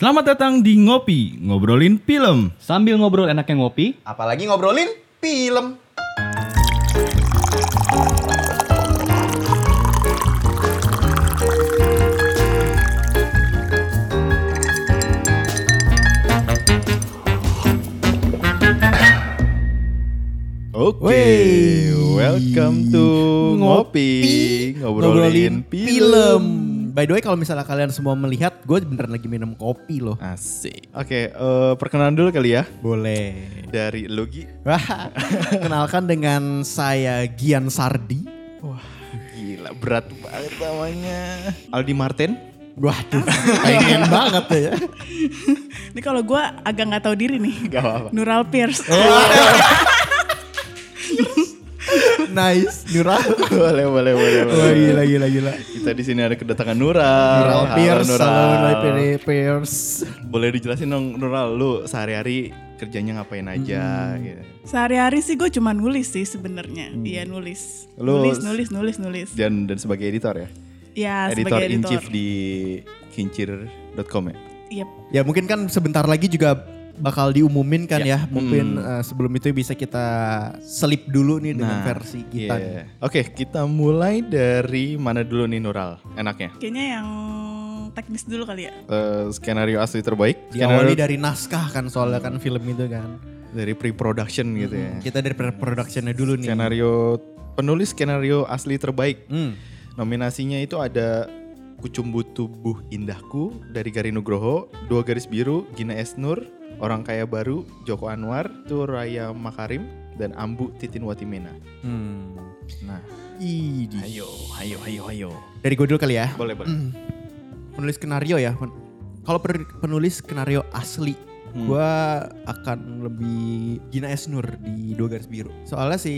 Selamat datang di Ngopi, ngobrolin film. Sambil ngobrol enaknya ngopi, Apalagi ngobrolin film. Oke, Wey. welcome to Ngopi, ngobrolin, film. By the way kalau misalnya kalian semua melihat, gue beneran lagi minum kopi loh. Asik. Oke, eh, perkenalan dulu kali ya Boleh. dari Lugi. Wah, kenalkan dengan saya Gian Sardi. Wah, gila berat banget namanya. Aldi Martin. Waduh, pengen banget ya. Ini kalau gue agak nggak tahu diri nih. Gak apa-apa. Nural Pierce. Nice, Nura. boleh, boleh, boleh, boleh. Wah gila, gila, gila. Kita di sini ada kedatangan Nural. Nural Pierce, Nural. Nural Pierce. Boleh dijelasin dong Nural, lu sehari-hari kerjanya ngapain aja Hmm. gitu. Sehari-hari sih gue cuma nulis sih sebenarnya. Iya nulis. Lu- nulis, nulis, nulis, nulis. Dan dan sebagai editor ya? Ya editor sebagai in editor. chief di kincir.com ya? Yep. Ya mungkin kan sebentar lagi juga bakal diumumin kan Ya. ya. Mungkin Hmm. eh, sebelum itu bisa kita selip dulu nih dengan versi kita. nih. Oke, kita mulai dari mana dulu nih Nural? Enaknya? Kayaknya yang teknis dulu kali ya. Eh, skenario asli terbaik? Diawali Skenario dari naskah kan soalnya kan film itu kan. dari pre-production gitu ya. Kita dari productionnya dulu nih. Skenario penulis skenario asli terbaik. Hmm. Nominasinya itu ada Kucumbu Tubuh Indahku dari Gari Nugroho, Dua Garis Biru, Gina Esnur, Orang Kaya Baru, Joko Anwar, Turaya Makarim, dan Ambu Titin Watimena. Hmm. Nah, Idi. ayo, ayo, ayo, ayo. Dari gue dulu kali ya. Boleh, boleh. Penulis skenario ya. Kalau penulis skenario asli, Hmm. gue akan lebih Gina Esnur di Dua Garis Biru. Soalnya si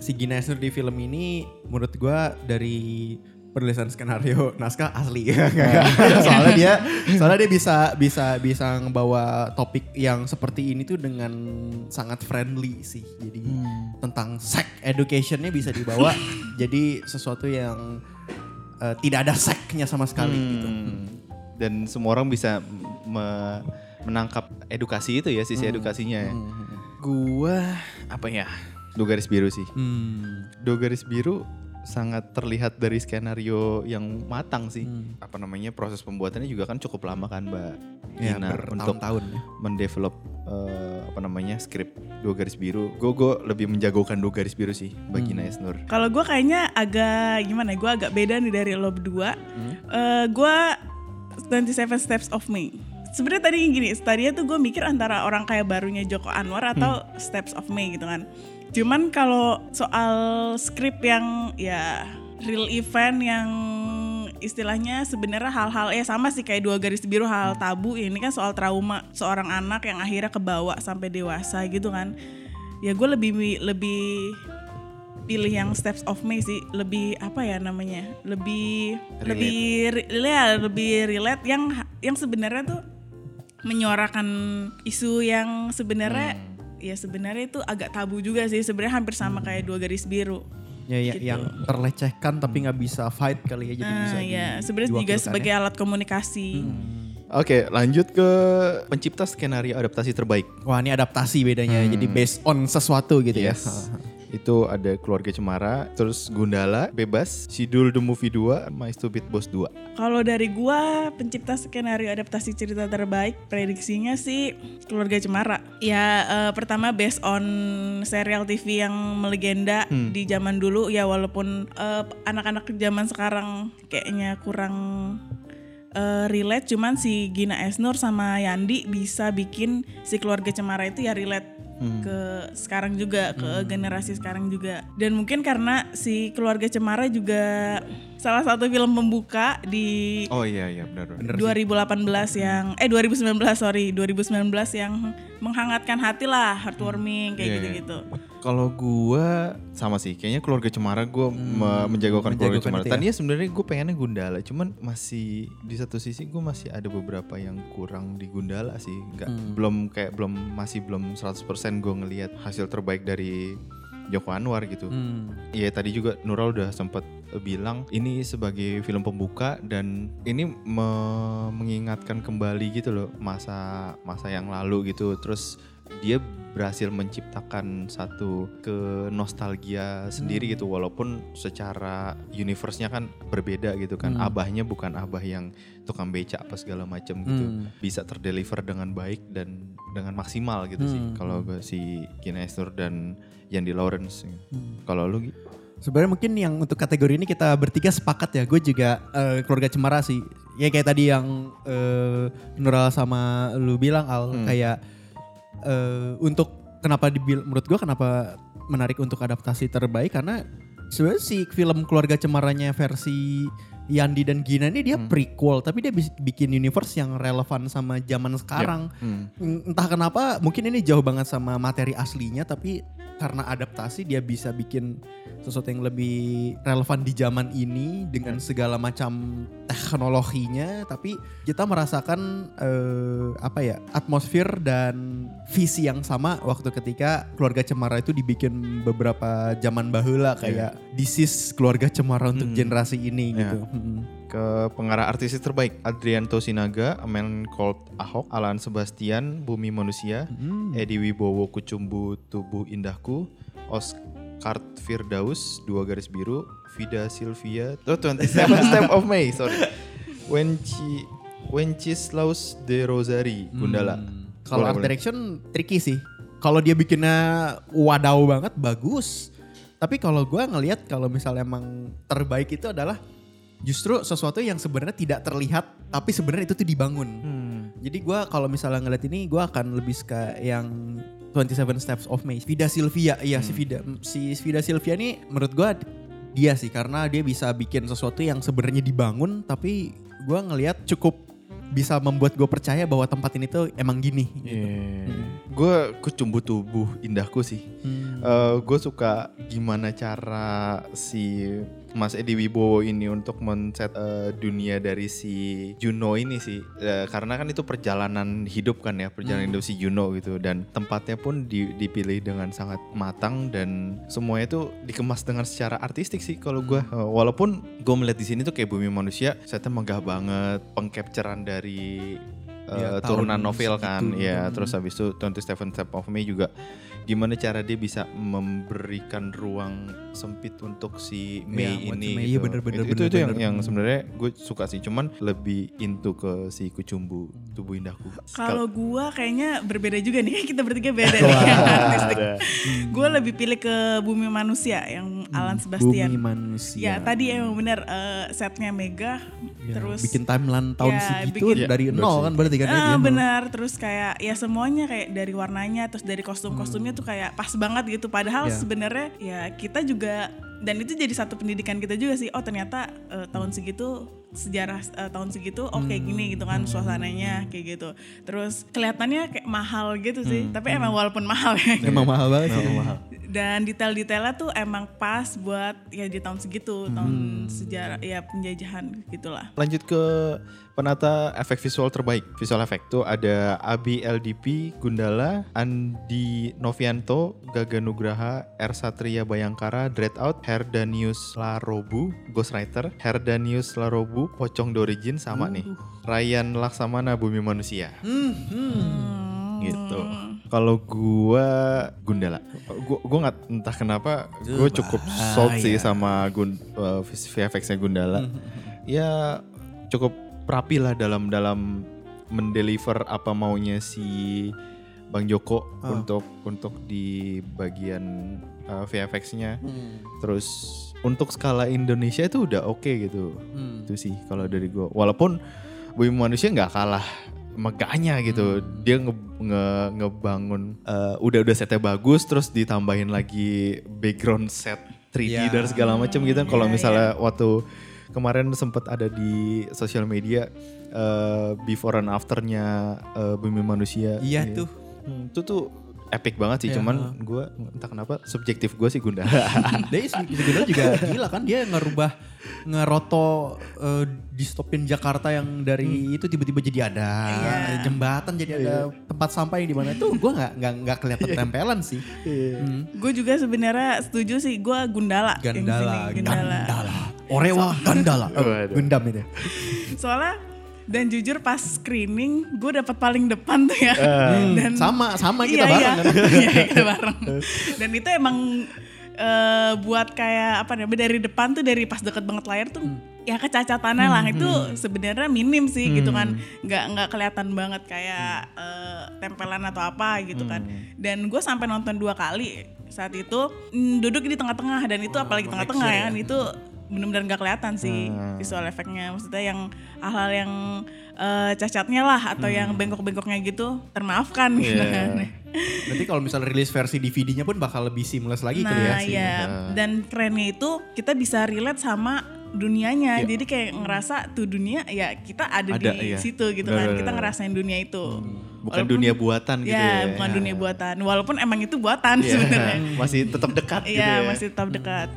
si Gina Esnur di film ini menurut gue dari penulisan skenario naskah asli soalnya dia soalnya dia bisa bisa bisa ngebawa topik yang seperti ini tuh dengan sangat friendly sih jadi tentang sex educationnya bisa dibawa jadi sesuatu yang eh, tidak ada seknya sama sekali gitu Hmm. Dan semua orang bisa me- menangkap edukasi itu ya, sisi edukasinya ya. Gua apa ya? Dua garis biru sih. Hmm. Dua garis biru sangat terlihat dari skenario yang matang sih. Hmm. Apa namanya proses pembuatannya juga kan cukup lama kan Mbak Ya, Gina untuk bertahun-tahun ya. mendevelop eh, apa namanya skrip dua garis biru. Gue gue lebih menjagokan dua garis biru sih Mbak Gina Esnur. Kalau gue kayaknya agak gimana ya? Gue agak beda nih dari lo berdua. Hmm? Eh, gue 27 Steps of Me. Sebenarnya tadi gini, tadinya tuh gue mikir antara orang kaya barunya Joko Anwar atau Hmm. Steps of Me gitu kan. Cuman kalau soal skrip yang ya real event yang istilahnya sebenarnya hal-hal ya sama sih kayak dua garis biru hal tabu ini kan soal trauma seorang anak yang akhirnya kebawa sampai dewasa gitu kan ya gue lebih lebih pilih yang steps of me sih lebih apa ya namanya lebih Relate. lebih ya, lebih relate yang yang sebenarnya tuh menyuarakan isu yang sebenarnya Hmm. Ya sebenarnya itu agak tabu juga sih sebenarnya hampir sama kayak dua garis biru Ya, ya Gitu. yang terlecehkan tapi nggak bisa fight kali ya jadi bisa. Nah, di- ya sebenarnya juga sebagai ya. alat komunikasi. Oke, lanjut ke pencipta skenario adaptasi terbaik. Wah ini adaptasi bedanya jadi based on sesuatu gitu Yes. ya. Itu ada Keluarga Cemara, terus Gundala, Bebas, Sidul The Movie 2, My Stupid Boss 2. Kalau dari gua pencipta skenario adaptasi cerita terbaik prediksinya sih Keluarga Cemara. Ya eh, pertama based on serial TV yang melegenda di zaman dulu. Ya walaupun eh, anak-anak zaman sekarang kayaknya kurang eh, relate. Cuman si Gina Esnur sama Yandi bisa bikin si Keluarga Cemara itu ya relate ke sekarang juga ke generasi sekarang juga. Dan mungkin karena si keluarga Cemara juga salah satu film pembuka di Oh iya iya benar. benar. 2018 yang eh 2019 sorry 2019 yang menghangatkan hati lah heartwarming kayak Iya, iya. gitu-gitu Kalau gua sama sih, kayaknya keluarga Cemara gua me- menjagokan keluarga Cemara. ya. Tadinya sebenarnya gue pengennya Gundala, cuman masih di satu sisi gue masih ada beberapa yang kurang di Gundala sih. Nggak belum kayak belum masih belum 100% gue ngelihat hasil terbaik dari Joko Anwar gitu. Hmm. Iya tadi juga Nurul udah sempet bilang ini sebagai film pembuka dan ini me- mengingatkan kembali gitu loh masa masa yang lalu gitu. Terus dia berhasil menciptakan satu ke nostalgia sendiri gitu walaupun secara universe-nya kan berbeda gitu kan. Abahnya bukan abah yang tukang beca apa segala macam gitu. Hmm. Bisa terdeliver dengan baik dan dengan maksimal gitu sih. Hmm. Kalau gue si Gina Esnur dan Yandi Lawrence. Kalau lu Gi? Sebenarnya mungkin yang untuk kategori ini kita bertiga sepakat ya. Gue juga eh, keluarga Cemara sih. Ya kayak tadi yang eh, Nural sama lu bilang Al Hmm. kayak eh, untuk kenapa dibil menurut gue kenapa menarik untuk adaptasi terbaik karena sebenarnya si film keluarga Cemaranya versi Yandi dan Gina ini dia Hmm. prequel tapi dia bikin universe yang relevan sama zaman sekarang. Hmm. Entah kenapa mungkin ini jauh banget sama materi aslinya tapi karena adaptasi dia bisa bikin sesuatu yang lebih relevan di zaman ini dengan segala macam teknologinya tapi kita merasakan eh, apa ya atmosfer dan visi yang sama waktu ketika keluarga Cemara itu dibikin beberapa zaman bahula kayak this is keluarga Cemara untuk Hmm. generasi ini Ya. gitu. Hmm. Ke pengarah artis terbaik Adrianto Sinaga, A Man Called Ahok, Alan Sebastian, Bumi Manusia, Hmm. Edi Wibowo Kucumbu Tubuh Indahku, Oscar Firdaus Dua Garis Biru, Vida Sylvia, oh 27 Step of May, sorry. Wenci Wenceslaus de Rosari, Gundala. Hmm. Kalau art direction tricky sih. Kalau dia bikinnya wadaw banget bagus. Tapi kalau gua ngelihat kalau misalnya emang terbaik itu adalah justru sesuatu yang sebenarnya tidak terlihat tapi sebenarnya itu tuh dibangun. Hmm. Jadi gua kalau misalnya ngeliat ini gua akan lebih suka yang 27 Steps of May. Vida Sylvia, iya si Vida si Vida Sylvia ini menurut gua dia sih karena dia bisa bikin sesuatu yang sebenarnya dibangun tapi gua ngelihat cukup bisa membuat gue percaya bahwa tempat ini tuh emang gini. Gue kucumbu tubuh indahku sih. Hmm. gue suka gimana cara si Mas Edi Wibowo ini untuk men-set eh, dunia dari si Juno ini sih. Eh, karena kan itu perjalanan hidup kan ya perjalanan hidup si Juno gitu. Dan tempatnya pun di- dipilih dengan sangat matang dan semuanya itu dikemas dengan secara artistik sih kalau gue Eh, walaupun gue melihat di sini tuh kayak bumi manusia saya megah banget pengcapturean dari eh, Ya, turunan novel kan. ya Hmm. terus habis itu 27 Step of May juga gimana cara dia bisa memberikan ruang sempit untuk si Mei buat ini si Mei, gitu. iya bener, bener, itu, itu, bener, itu yang, bener. yang sebenarnya gue suka sih cuman lebih into ke si kucumbu tubuh indahku Kalau gua kayaknya berbeda juga nih, kita bertiga beda nih yang. Gue lebih pilih ke Bumi Manusia yang Alan Sebastian. Bumi manusia. Ya tadi emang benar eh, setnya mega, Ya, terus bikin timeline tahun Ya, segitu bikin- dari Ya, nol kan berarti kan ya Ah, dia. benar terus kayak ya semuanya kayak dari warnanya terus dari kostum-kostumnya tuh kayak pas banget gitu padahal Ya. sebenarnya ya kita juga dan itu jadi satu pendidikan kita juga sih. Oh ternyata eh, tahun segitu sejarah eh, tahun segitu oh kayak gini gitu kan suasananya kayak gitu. Terus kelihatannya kayak mahal gitu sih. Tapi emang walaupun mahal ya. Emang mahal banget sih. dan detail-detailnya tuh emang pas buat ya di tahun segitu tahun sejarah ya penjajahan gitulah. Lanjut ke penata efek visual terbaik. Visual effect tuh ada Abi LDP Gundala Andi Novianto Gaga Nugraha R Satria Bayangkara Dreadout Herdanius Larobu Ghostwriter. Herdanius Larobu Pocong Origin sama nih. Ryan Laksamana Bumi Manusia. Gitu. Kalau gua Gundala. Gua gua nggak entah kenapa gue cukup sold sih sama gun uh, VFX-nya Gundala. Ya cukup rapi lah dalam dalam mendeliver apa maunya si Bang Joko untuk untuk di bagian uh, VFX-nya terus untuk skala Indonesia itu udah oke gitu Hmm. itu sih kalau dari gue walaupun Bumi Manusia nggak kalah megahnya gitu dia nge, nge- ngebangun eh, udah udah setnya bagus terus ditambahin lagi background set 3D Ya. dan segala macam gitu kalau Iya, misalnya waktu kemarin sempat ada di sosial media eh, before and afternya eh, Bumi Manusia Iya Iya. tuh. Hmm, itu tuh epic banget sih Iya. cuman gue entah kenapa subjektif gue sih Gunda Dia sebenarnya juga gila kan dia ngerubah ngeroto eh, distopin Jakarta yang dari itu tiba-tiba jadi ada Iya. jembatan jadi ada tempat sampah yang di mana itu gua nggak nggak nggak kelihatan tempelan sih. Hmm. Gue juga sebenarnya setuju sih gue Gundala. Gandala, Gundala. Gandala. Orewa Gandala. Oh, Waduh. Gundam itu. Soalnya dan jujur pas screening gue dapat paling depan tuh ya. Hmm, dan sama sama kita iya, bareng iya. kan. Iya, kita bareng. Dan itu emang eh, buat kayak apa namanya dari depan tuh dari pas deket banget layar tuh ya kecacatannya lah. Itu sebenarnya minim sih gitu kan. Nggak nggak kelihatan banget kayak eh, tempelan atau apa gitu kan. Dan gue sampai nonton dua kali saat itu. Mm, duduk di tengah-tengah dan itu apalagi tengah-tengah ya kan. Itu benar-benar nggak kelihatan sih visual efeknya maksudnya yang hal-hal yang eh, cacatnya lah atau yang bengkok-bengkoknya gitu termaafkan gitu Iya. kan Berarti kalau misalnya rilis versi DVD-nya pun bakal lebih seamless lagi kali ya. Nah ya, dan trennya itu kita bisa relate sama dunianya. Jadi kayak ngerasa tuh dunia ya kita ada, Ada, di iya. situ gitu kan. Kita ngerasain dunia itu. Bukan Walaupun- dunia buatan gitu ya, ya. bukan dunia buatan. Walaupun emang itu buatan Iya, sebenarnya. masih tetap dekat gitu Iya, ya. masih tetap dekat.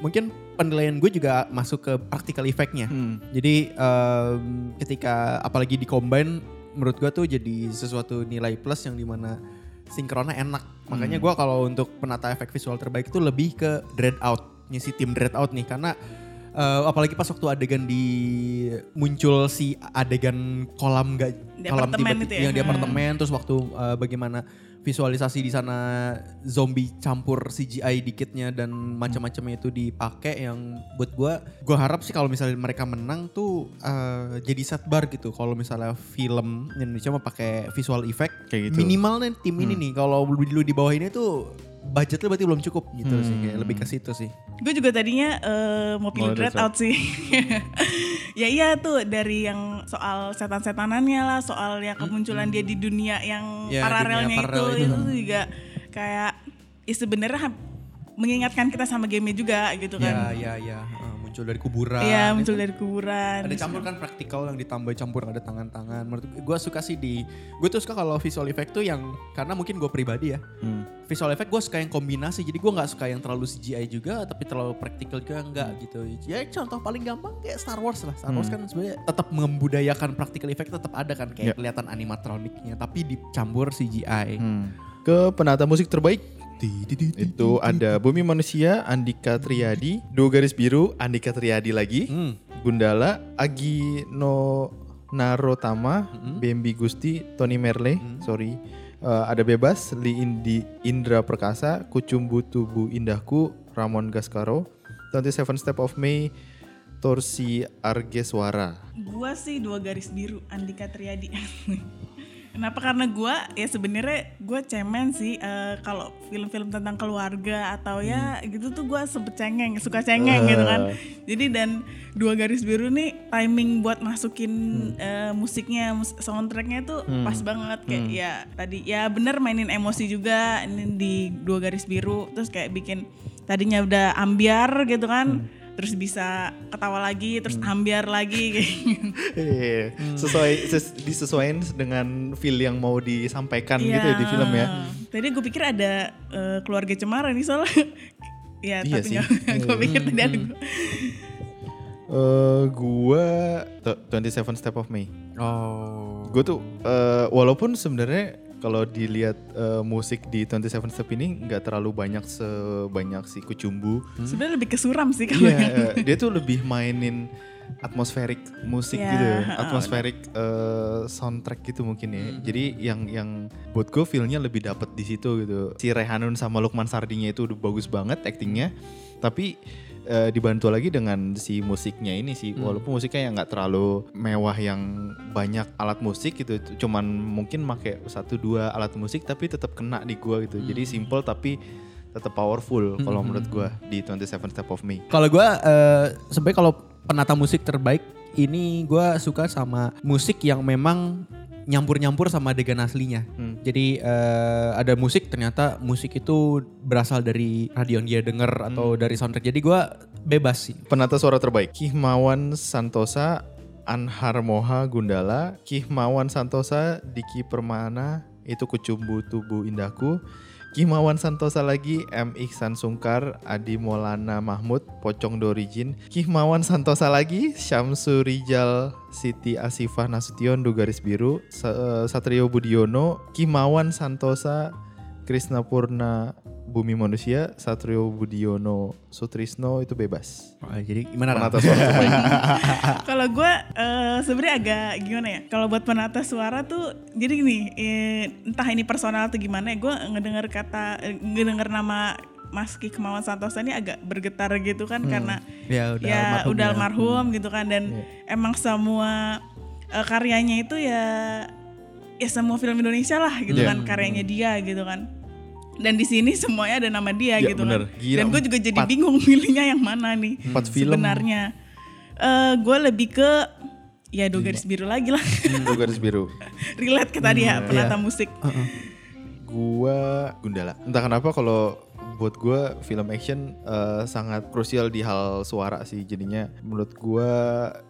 Mungkin penilaian gue juga masuk ke practical effect-nya. Hmm. Jadi em, ketika apalagi di combine menurut gue tuh jadi sesuatu nilai plus yang di mana sinkronnya enak. Makanya gue kalau untuk penata efek visual terbaik itu lebih ke Dread Out, si tim Dread Out nih karena eh, apalagi pas waktu adegan di muncul si adegan kolam gak Di kolam tiba- itu ya? yang di Hmm. apartemen terus waktu eh, bagaimana visualisasi di sana zombie campur CGI dikitnya dan macam-macamnya itu dipakai yang buat gua gua harap sih kalau misalnya mereka menang tuh eh, jadi set bar gitu. Kalau misalnya film Indonesia mau pakai visual effect Kayak gitu. minimal nih tim ini nih. Kalau lu di bawah ini tuh budgetnya berarti belum cukup gitu sih kayak lebih ke situ sih Gue juga tadinya eh, mau pilih Mau Dread Out sih. ya iya tuh dari yang soal setan-setanannya lah, soal ya kemunculan dia di dunia yang Ya, paralelnya dunia itu, paralel itu. itu tuh juga kayak ya sebenarnya mengingatkan kita sama game juga gitu ya kan. ya ya Eh, muncul dari kuburan Iya, itu muncul dari kuburan. ada campur kan praktikal yang ditambah campur ada tangan-tangan. Menurut gue suka sih di gue tuh suka kalau visual effect tuh yang karena mungkin gue pribadi ya. Hmm. visual effect gue suka yang kombinasi jadi gue nggak suka yang terlalu CGI juga tapi terlalu praktikal juga enggak gitu. Ya contoh paling gampang kayak Star Wars lah. Star Wars kan sebenarnya tetap membudayakan practical effect tetap ada kan Ya. kayak kelihatan animatroniknya tapi dicampur CGI Hmm. Ke penata musik terbaik itu ada Bumi Manusia, Andika Triadi, Dua Garis Biru, Andika Triadi lagi, Hmm. Gundala, Agi No Narotama, Bambi Gusti, Tony Merle, sorry, Eh, ada Bebas, Li Indi, Indra Perkasa, Kucumbu Tubuh Indahku, Ramon Gascaro, 27 Step of May, Torsi Argeswara. Gua sih dua garis biru Andika Triadi. Kenapa? Karena gua ya sebenarnya gua cemen sih eh, kalau film-film tentang keluarga atau ya gitu tuh gua sempet cengeng, suka cengeng gitu kan. Jadi dan dua garis biru nih timing buat masukin eh, musiknya, mus- soundtracknya tuh pas banget. Kayak ya tadi ya bener mainin emosi juga ini di dua garis biru. Terus kayak bikin tadinya udah ambiar gitu kan. Terus bisa ketawa lagi, terus ambiar lagi kayak gitu. Iya, sesuai ses- disesuaikan dengan feel yang mau disampaikan gitu ya di film ya. Tadi gue pikir ada eh, keluarga cemara nih soalnya. ya Iya tapi gue pikir tadi ada. Eh gua t- 27 Step of May. oh Gue tuh eh, walaupun sebenarnya kalau dilihat eh, musik di 27 Step ini nggak terlalu banyak sebanyak si Kucumbu. Sebenarnya lebih kesuram sih kalau Iya, yang- eh, dia tuh lebih mainin atmosferik musik Iya, gitu, ha-ha, atmosferik eh, soundtrack gitu mungkin ya. Jadi yang yang buat gue feelnya lebih dapet di situ gitu. Si Rehanun sama Lukman Sardinya itu udah bagus banget actingnya, tapi eh, dibantu lagi dengan si musiknya ini sih. Walaupun musiknya yang nggak terlalu mewah yang banyak alat musik gitu, cuman mungkin make satu dua alat musik tapi tetap kena di gua gitu. Jadi simple tapi tetap powerful kalau menurut gua di 27 Step of Me. Kalau gue eh, sebenarnya kalau penata musik terbaik ini gue suka sama musik yang memang nyampur-nyampur sama adegan aslinya. Hmm. Jadi eh, ada musik ternyata musik itu berasal dari radio yang dia denger atau dari soundtrack. Jadi gue bebas sih. Penata suara terbaik Kihmawan Santosa Anhar Moha Gundala Kihmawan Santosa Diki Permana itu Kucumbu Tubuh Indahku Kihmawan Santosa lagi M. Ihsan Sungkar Adi Maulana Mahmud Pocong Dorijin Kihmawan Santosa lagi Syamsu Rijal Siti Asifah Nasution Du Garis Biru Sa- Satrio Budiono Kihmawan Santosa Krisna Purna Bumi Manusia, Satrio Budiono Sutrisno itu bebas. Oh, jadi gimana? Penata suara. Kalau gue eh, sebenarnya agak gimana ya? Kalau buat penata suara tuh, jadi gini, eh, entah ini personal atau gimana, gue ngedenger kata, eh, ngedenger nama Mas Ki Kemawan Santosa ini agak bergetar gitu kan karena Ya udah ya almarhum udah ya. almarhum gitu kan dan emang semua eh, karyanya itu ya ya semua film Indonesia lah gitu Iya. kan karyanya dia gitu kan. Dan di sini semuanya ada nama dia Ya, gitu bener. kan. Gila, Dan gue juga jadi empat- bingung milihnya yang mana nih Empat film. sebenarnya. Eh gue lebih ke ya dua garis biru lagi lah. Dua garis biru. Relate ke tadi ya penata musik. Gua Gundala. Entah kenapa kalau buat gua film action eh, sangat krusial di hal suara sih. Jadinya menurut gua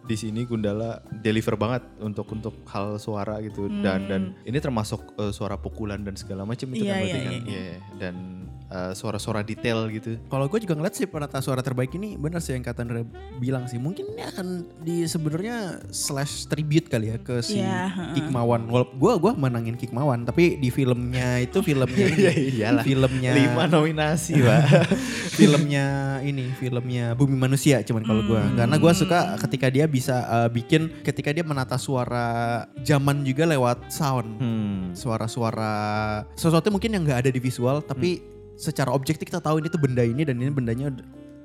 di sini Gundala deliver banget untuk untuk hal suara gitu dan dan ini termasuk eh, suara pukulan dan segala macam itu Iya, kan berarti iya, kan. iya. Iya, dan eh, suara-suara detail gitu. Kalau gue juga ngeliat sih penata suara terbaik ini benar sih yang kata Andrea bilang sih. Mungkin ini akan di sebenarnya slash tribute kali ya ke si Iya, heeh. Kikmawan. Walaupun gue gua menangin Kikmawan, tapi di filmnya itu filmnya ini, Iya, iyalah. filmnya Lima nominasi, Pak. filmnya ini filmnya Bumi Manusia cuman kalau gue karena gue suka ketika dia bisa uh, bikin ketika dia menata suara zaman juga lewat sound hmm. suara-suara sesuatu mungkin yang nggak ada di visual tapi secara objektif kita tahu ini tuh benda ini dan ini bendanya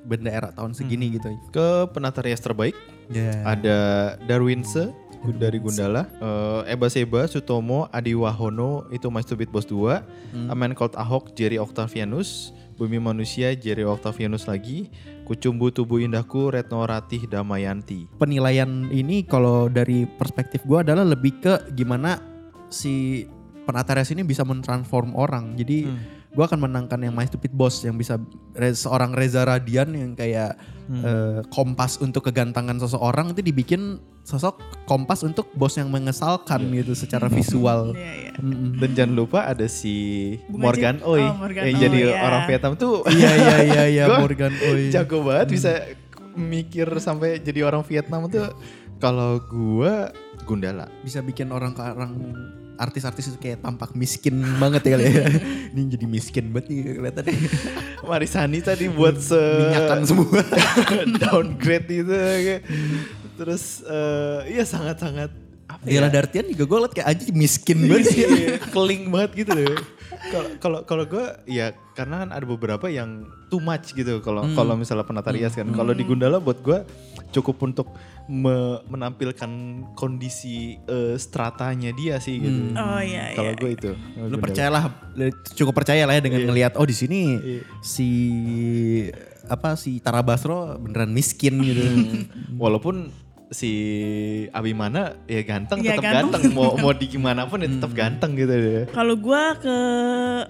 benda era tahun segini gitu. Ke penata rias terbaik. Ya Ada Darwinse dari Gundala, eh, Eba Seba, Sutomo, Adi Wahono itu My Stupid Boss 2, A Man Called Ahok, Jerry Octavianus, Bumi Manusia, Jerry Octavianus lagi, Kucumbu Tubuh Indahku, Retno Ratih Damayanti. penilaian ini kalau dari perspektif gue adalah lebih ke gimana si penata rias ini bisa mentransform orang. Jadi gue akan menangkan yang My Stupid Boss yang bisa re- seorang Reza Radian yang kayak eh, kompas untuk kegantangan seseorang itu dibikin sosok kompas untuk bos yang mengesalkan gitu secara visual. Iya, iya. Mm-mm. Dan jangan lupa ada si Bunga Morgan Oi oh, Morgan yang Oi, jadi ya. orang Vietnam tuh Iya iya iya iya Morgan Oi. jago banget bisa mikir sampai jadi orang Vietnam tuh. Kalau gua Gundala. Bisa bikin orang ke orang artis-artis itu kayak tampak miskin banget ya kali ya. Ini jadi miskin banget nih kelihatannya. Marisani tadi buat se Minyakan semua. downgrade itu kayak. terus eh, iya sangat-sangat Dela Dartian juga gue liat kayak aja miskin banget sih. Iya, keling banget gitu loh. Kalau kalau gue ya karena kan ada beberapa yang too much gitu kalau kalau misalnya penata rias kan. Kalau di Gundala buat gue cukup untuk me- menampilkan kondisi eh, stratanya dia sih gitu. Oh iya iya. Kalau gue itu. Lu percayalah, cukup percaya lah ya dengan ngelihat oh di sini Iya. si apa si Tara Basro beneran miskin gitu. Walaupun si Abimana ya ganteng Iya, tetap ganteng. ganteng. Mau mau di gimana pun ya tetap ganteng gitu deh. Kalau gua ke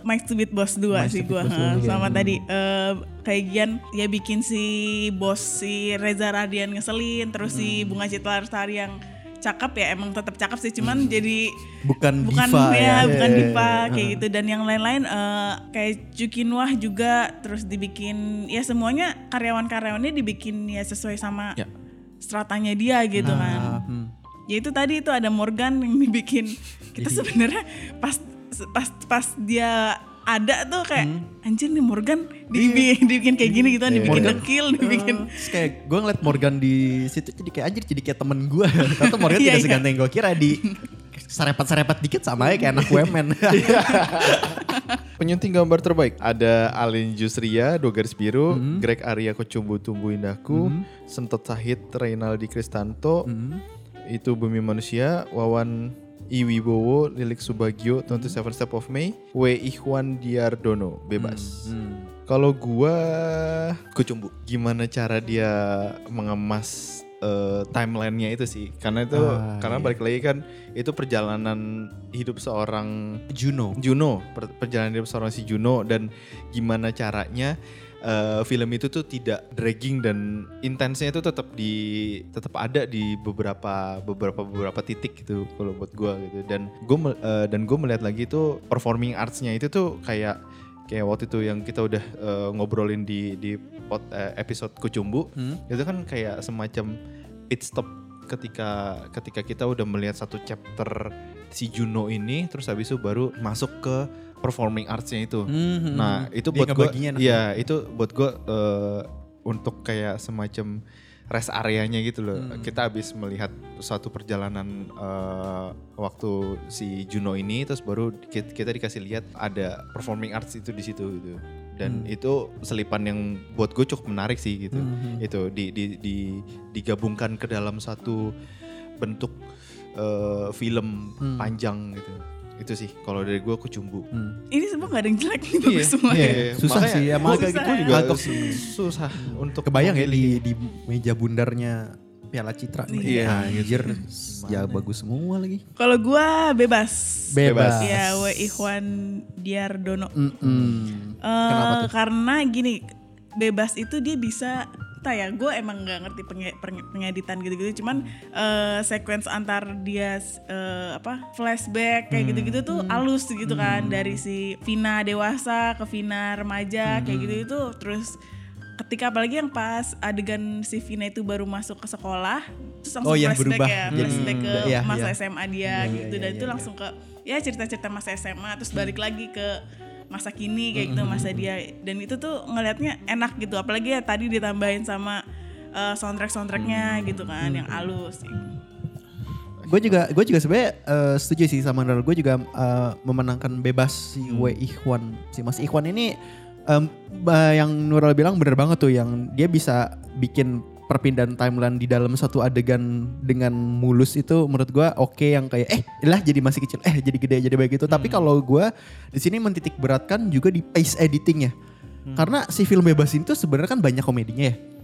Mike Stupid Boss 2 sih gua. Ha, sama tadi eh, kayak Gian ya bikin si bos si Reza Radian ngeselin terus si Bunga Citra Lestari yang cakep ya emang tetap cakep sih cuman jadi Bukan, bukan diva ya, ya. bukan diva kayak gitu. Dan yang lain-lain eh, kayak Jukinwah juga terus dibikin ya semuanya karyawan-karyawannya dibikin ya sesuai sama Ya. Stratanya dia gitu kan Hmm. ya itu tadi itu ada Morgan yang dibikin kita sebenarnya pas pas pas dia ada tuh kayak anjir nih Morgan dibikin, dibikin kayak gini gitu kan dibikin Morgan. dekil dibikin Terus kayak gue ngeliat Morgan di situ jadi kayak anjir jadi kayak temen gue. Ternyata Morgan Iya, tidak iya. seganteng gue kira di serepet-serepet dikit sama aja kayak anak women. Penyunting gambar terbaik. Ada Alin Jusria, Dua Garis Biru, Greg Arya Kocumbu Tumbuh Indahku, Sentot Sahid, Reynaldi Kristanto, itu Bumi Manusia, Wawan Iwibowo, Lilik Subagio, 27 Step of May, W. Ikhwan Diardono, bebas. Kalau gua Kocumbu, gimana cara dia mengemas eh, timelinenya itu sih karena itu Ah, karena iya. balik lagi kan itu perjalanan hidup seorang Juno. Juno per- perjalanan hidup seorang si Juno dan gimana caranya eh, film itu tuh tidak dragging dan intensnya itu tetap di tetap ada di beberapa beberapa beberapa titik gitu kalau buat gua gitu dan gue dan gue melihat lagi itu performing artsnya itu tuh kayak kayak waktu itu yang kita udah eh, ngobrolin di di pot, eh, episode Kucumbu itu kan kayak semacam pit stop ketika ketika kita udah melihat satu chapter si Juno ini terus habis itu baru masuk ke performing artsnya itu. Mhm. Nah itu buat gue, iya itu buat gue eh, untuk kayak semacam rest areanya gitu loh. Hmm. Kita habis melihat suatu perjalanan eh, waktu si Juno ini, terus baru kita, kita dikasih lihat ada performing arts itu di situ gitu. Dan Hmm. itu selipan yang buat gue cukup menarik sih gitu. Mhm. Itu di, di, di- digabungkan ke dalam satu bentuk eh, film Hmm. panjang gitu. Itu sih kalau dari gue kucumbu. Hmm. Ini semua gak ada yang jelek nih bagus semua Iya, ya. iya. Susah Makanya sih, emang gua- agak gitu. juga Agak su- susah untuk Kebayang ya di, di meja bundarnya Piala Citra nih. Iya, Anjir, Gimana? ya bagus semua lagi. Kalau gua bebas. Bebas. Ya, W. Ikhwan Diardono. Mm-mm. Eh, Kenapa tuh? Karena gini, bebas itu dia bisa entah ya. Gue emang nggak ngerti penge- penge- pengeditan gitu-gitu. Cuman eh, sequence antar dia eh, apa flashback kayak gitu-gitu tuh alus gitu kan. Dari si Vina dewasa ke Vina remaja kayak gitu itu terus ketika apalagi yang pas adegan si Vina itu baru masuk ke sekolah terus langsung Oh, yang flashback berubah. ya jadi- flashback ke Iya, masa iya. SMA dia Iya, gitu. Dan itu langsung ke ya cerita-cerita masa SMA terus balik lagi ke masa kini kayak gitu masa dia. Dan itu tuh ngelihatnya enak gitu. Apalagi ya tadi ditambahin sama uh, soundtrack soundtracknya gitu kan yang halus Gue juga gue juga sebenarnya eh, setuju sih sama Nurul. Gue juga eh, memenangkan bebas si W Ikhwan. Si Mas Ikhwan ini ba- yang Nurul bilang bener banget tuh yang dia bisa bikin perpindahan timeline di dalam satu adegan dengan mulus itu menurut gua oke yang kayak eh lah jadi masih kecil eh jadi gede jadi baik gitu. Tapi kalau gua di sini mentitik beratkan juga di pace editingnya. Karena si film bebas itu sebenarnya kan banyak komedinya ya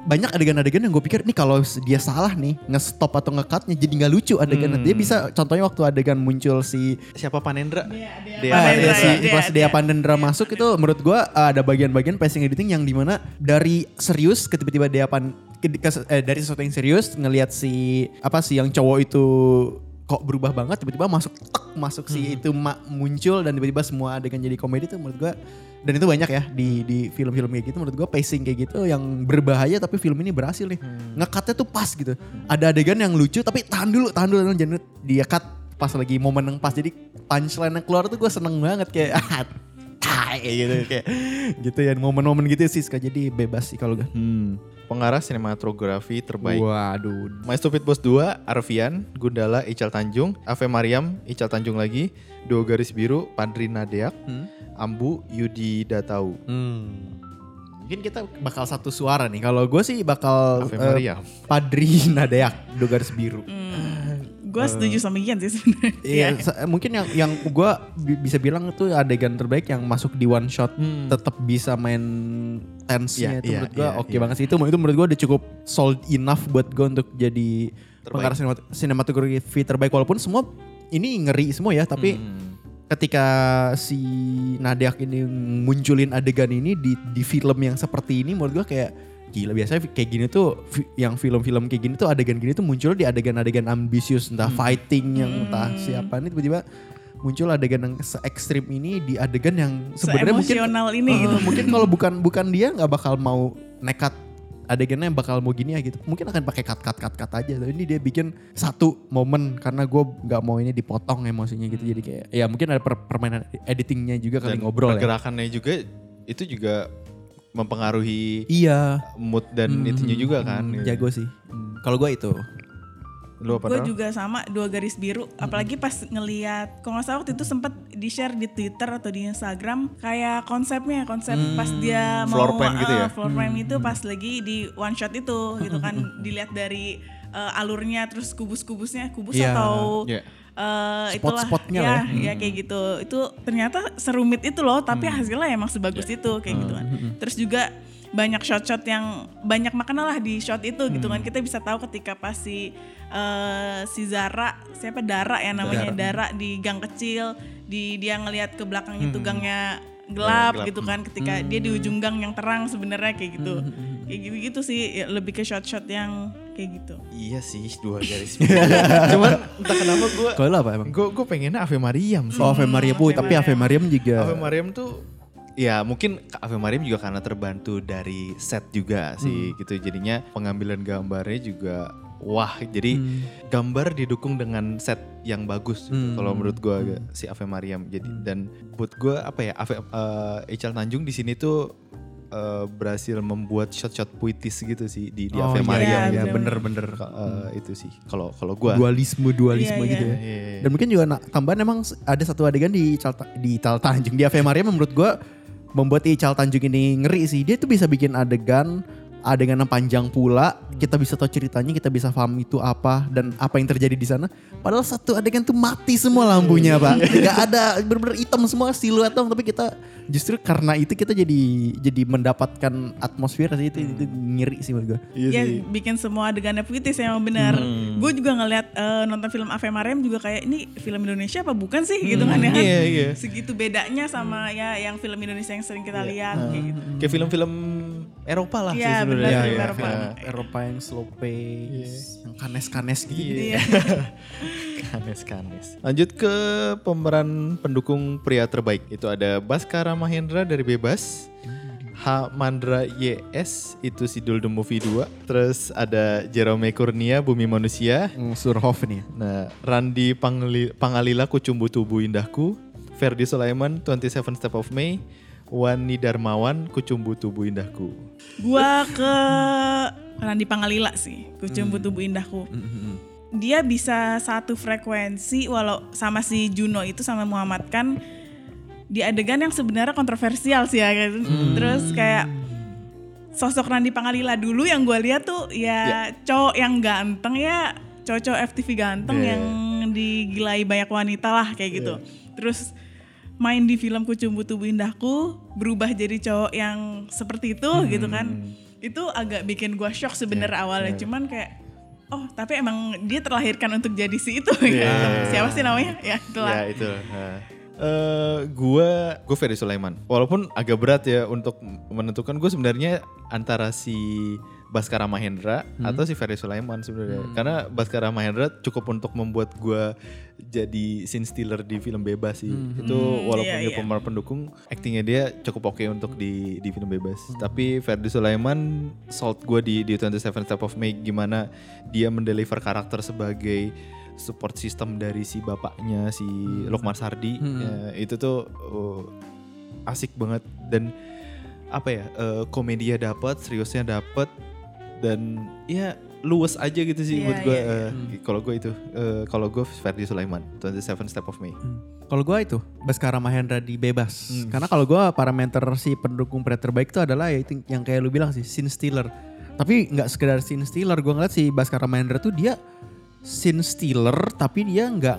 banyak adegan-adegan yang gue pikir nih kalau dia salah nih nge-stop atau nge-cutnya jadi nggak lucu adegan dia bisa contohnya waktu adegan muncul si Siapa Panendra? Dea Dea Ah, iya sih, ya, Dea, pas Dea. Dea Pandendra masuk itu menurut gua uh, ada bagian-bagian pacing editing yang di mana dari serius ke tiba-tiba Dea Pan ke- ke- eh, dari sesuatu yang serius ngelihat si apa sih yang cowok itu kok berubah banget tiba-tiba masuk tek masuk si itu ma- muncul dan tiba-tiba semua adegan jadi komedi itu menurut gua dan itu banyak ya di di film-film kayak gitu menurut gua pacing kayak gitu yang berbahaya tapi film ini berhasil nih. Ngekatnya tuh pas gitu. Ada adegan yang lucu tapi tahan dulu tahan dulu jangan dia cut pas lagi momen yang pas. Jadi punchline yang keluar tuh gue seneng banget kayak ah, tai gitu kayak gitu ya momen-momen gitu sih suka jadi bebas sih kalau gue Hmm. Pengarah sinematografi terbaik. waduh My Stupid Boss 2, Arfian, Gundala, Ical Tanjung, Ave Mariam, Ical Tanjung lagi, Dua Garis Biru, Padri Nadeak, Ambu, Yudi Datau. mungkin kita bakal satu suara nih kalau gue sih bakal Ave eh, Mariam. Padri Nadeak dua garis biru gue setuju sama Ian sih sebenarnya. Iya, sa- mungkin yang yang gue bisa bilang itu adegan terbaik yang masuk di one shot tetap bisa main tense-nya Iya, itu iya, menurut gue iya, oke iya. banget sih. Itu itu menurut gue udah cukup solid enough buat gue untuk jadi pengarah sinemat- sinematografi terbaik. Walaupun semua ini ngeri semua ya tapi Hmm. ketika si Nadiak ini munculin adegan ini di di film yang seperti ini menurut gue kayak gila biasanya kayak gini tuh yang film-film kayak gini tuh adegan gini tuh muncul di adegan-adegan ambisius entah fighting yang entah siapa ini tiba-tiba muncul adegan yang se ekstrim ini di adegan yang sebenarnya mungkin ini Eh, gitu. mungkin kalau bukan bukan dia nggak bakal mau nekat adegannya bakal mau gini ya gitu. Mungkin akan pakai cut cut cut cut aja. Tapi ini dia bikin satu momen karena gue nggak mau ini dipotong emosinya gitu. Jadi kayak ya mungkin ada per- permainan editingnya juga kali Dan ngobrol ya. pergerakannya juga itu juga mempengaruhi iya. mood dan itunya juga kan. Hmm, jago sih. Hmm, kalau gue itu. Lu apa Gue juga sama dua garis biru. Apalagi pas ngeliat, kalau nggak salah waktu itu sempet di share di Twitter atau di Instagram kayak konsepnya, konsep pas dia mau Floor plan gitu ya? eh, floor plan itu pas lagi di one shot itu gitu kan. Dilihat dari eh, alurnya terus kubus-kubusnya kubus Iya. atau Itulah Spot-spotnya ya, lah ya kayak gitu. Itu ternyata serumit itu loh, tapi hasilnya emang sebagus itu kayak gitu kan. Terus juga banyak shot-shot yang banyak makna lah di shot itu gitu kan. Kita bisa tahu ketika pas si eh, si Zara, siapa Dara ya namanya Dara, di gang kecil, di dia ngelihat ke belakang itu gangnya gelap, gelap. gitu kan. Ketika dia di ujung gang yang terang sebenarnya kayak gitu. Kayak gitu-gitu sih, ya, lebih ke shot-shot yang kayak gitu. Iya sih dua garis. Cuman entah kenapa gue kalau apa emang gue gue pengennya Ave Mariam sih. oh Ave Maria Bu tapi Ave Mariam juga Ave Mariam tuh ya mungkin Ave Mariam juga karena terbantu dari set juga sih gitu jadinya pengambilan gambarnya juga wah. Jadi gambar didukung dengan set yang bagus. gitu. Hmm. Kalau menurut gua agak si Ave Mariam. Jadi dan buat gua apa ya? Ave eh, Ical Tanjung di sini tuh eh, berhasil membuat shot-shot puitis gitu sih di, di Oh, Ave iya, Mariam. iya, gitu. bener-bener. Eh, itu sih. Kalau kalau gua Dualisme dualisme Iya, gitu iya. ya. Iya, iya. Dan mungkin juga na- tambahan emang ada satu adegan di Ical, Ta- di Ical Tanjung di Ave Maria menurut gua membuat Ical Tanjung ini ngeri sih. Dia tuh bisa bikin adegan adegan yang panjang pula, kita bisa tahu ceritanya, kita bisa paham itu apa dan apa yang terjadi di sana. Padahal satu adegan tuh mati semua lampunya, Pak. Gak ada bener-bener hitam semua siluet dong, tapi kita justru karena itu kita jadi jadi mendapatkan atmosfer sih itu, itu ngeri sih menurut. Iya ya bikin semua adegannya puitis emang benar. Gue juga ngeliat eh, nonton film Ave Mariam juga kayak ini film Indonesia apa bukan sih gitu kan ya. Iya, iya. Segitu bedanya sama ya yang film Indonesia yang sering kita lihat kayak gitu. Kayak film-film Eropa lah sih Iya, sebenarnya. benar, Iya, film iya. Eropa. Iya. Eropa yang slow pace, yang kanes-kanes gitu. Iya. Kanes kanes. Lanjut ke pemeran pendukung pria terbaik. Itu ada Baskara Mahendra dari Bebas. H. Mandra YS itu Sidul the Movie 2. Terus ada Jerome Kurnia Bumi Manusia. Mm, Surhoff nih. Nah, Randi Pangli- Pangalila Kucumbu Tubuh Indahku. Ferdi Sulaiman 27 Step of May. Wani Darmawan Kucumbu Tubuh Indahku. Gua ke Randi Pangalila sih, Kucumbu Tubuh Indahku. Dia bisa satu frekuensi walau sama si Juno itu sama Muhammad kan di adegan yang sebenarnya kontroversial sih ya. gitu. Terus kayak sosok Randi Pangalila dulu yang gue lihat tuh ya cowok yang ganteng ya cowok FTV ganteng Yeah. yang digilai banyak wanita lah kayak gitu. Terus main di film Kucumbu Tubuh Indahku berubah jadi cowok yang seperti itu gitu kan. Itu agak bikin gua shock sebenarnya awalnya cuman kayak oh tapi emang dia terlahirkan untuk jadi si itu gitu. Siapa sih namanya? Ya itulah. Ya itu. Nah. Eh, gua gue Ferry Sulaiman. Walaupun agak berat ya untuk menentukan gue sebenarnya antara si Baskara Mahendra atau si Ferry Sulaiman sebenarnya. Karena Baskara Mahendra cukup untuk membuat gua jadi scene stealer di film bebas sih. Itu walaupun iya, dia iya. pemeran pendukung, aktingnya dia cukup oke untuk di di film bebas. Tapi Ferdi Sulaiman sold gue di di 27 Step of May gimana dia mendeliver karakter sebagai support system dari si bapaknya si Lukman Sardi. Ya, itu tuh uh, asik banget. Dan apa ya uh, komedinya dapat seriusnya dapat dan ya luwes aja gitu sih Iya, buat gue iya, kalau gue itu uh, kalau gue Ferdi Sulaiman 27 Step of May Kalau gue itu Baskara Mahendra di bebas. Hmm. Karena kalau gue parameter si pendukung pria terbaik itu adalah ya itu yang kayak lu bilang sih scene stealer. Tapi nggak sekedar scene stealer. Gue ngeliat si Baskara Mahendra tuh dia scene stealer tapi dia nggak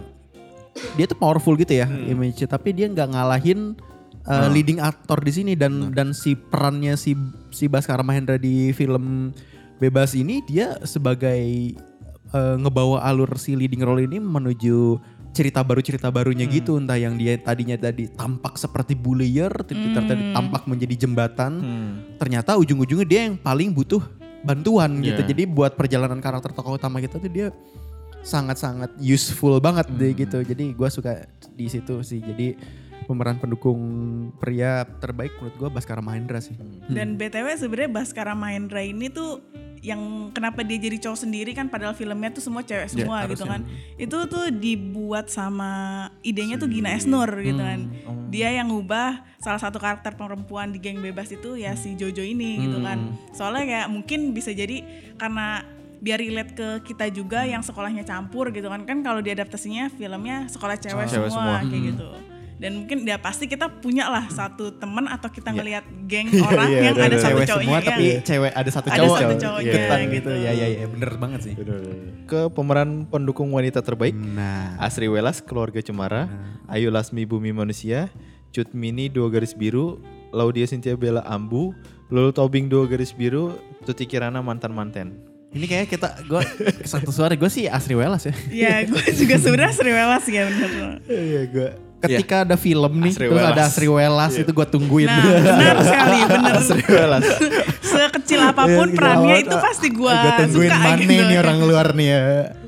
dia tuh powerful gitu ya Hmm. image tapi dia nggak ngalahin uh, Ah. leading aktor di sini dan dan si perannya si si Baskara Mahendra di film bebas ini dia sebagai uh, ngebawa alur si leading role ini menuju cerita baru cerita barunya Hmm. gitu. Entah yang dia tadinya tadi tampak seperti bullier ternyata tadi tampak menjadi jembatan. Hmm. ternyata ujung-ujungnya dia yang paling butuh bantuan gitu. Iya. jadi buat perjalanan karakter tokoh utama kita tuh dia sangat-sangat useful banget deh gitu. Jadi gua suka di situ sih. Jadi pemeran pendukung pria terbaik menurut gua Baskara Mahendra sih Dan BTW sebenarnya Baskara Mahendra ini tuh yang kenapa dia jadi cowok sendiri kan padahal filmnya tuh semua cewek semua gitu kan. Itu tuh dibuat sama idenya tuh Gina Esnur gitu kan. Dia yang ngubah salah satu karakter perempuan di geng bebas itu ya si Jojo ini gitu kan. Soalnya kayak mungkin bisa jadi karena biar relate ke kita juga yang sekolahnya campur gitu kan. Kan kalau diadaptasinya filmnya sekolah cewek, Cewek semua, semua. kayak gitu. Dan mungkin ya pasti kita punya lah satu teman atau kita ngelihat geng Iya, orang iya, yang ada ada satu cewek cowoknya semua yang- tapi cewek ada satu Ada cowok satu cowoknya, ikutan gitu. gitu. Ya ya ya bener banget sih. Ke pemeran pendukung wanita terbaik nah. Asri Welas Keluarga Cemara, Ayu Lasmi Bumi Manusia, Cut Mini Dua Garis Biru, Laudia Cynthia Bella Ambu, Lulu Tobing Dua Garis Biru, Tuti Kirana Mantan Manten. ini kayak kita gua satu suara gue sih Asri Welas ya. Ya gue juga sebenarnya Sri Welas ya bener. Iya gue. Ketika ada film nih Asri terus Welas. ada Asri Welas itu gue tungguin Nah benar sekali bener. Asri Welas. Sekecil apa pun Iya, perannya itu pasti gue Gua tungguin suka mana gitu. nih orang luar nih ya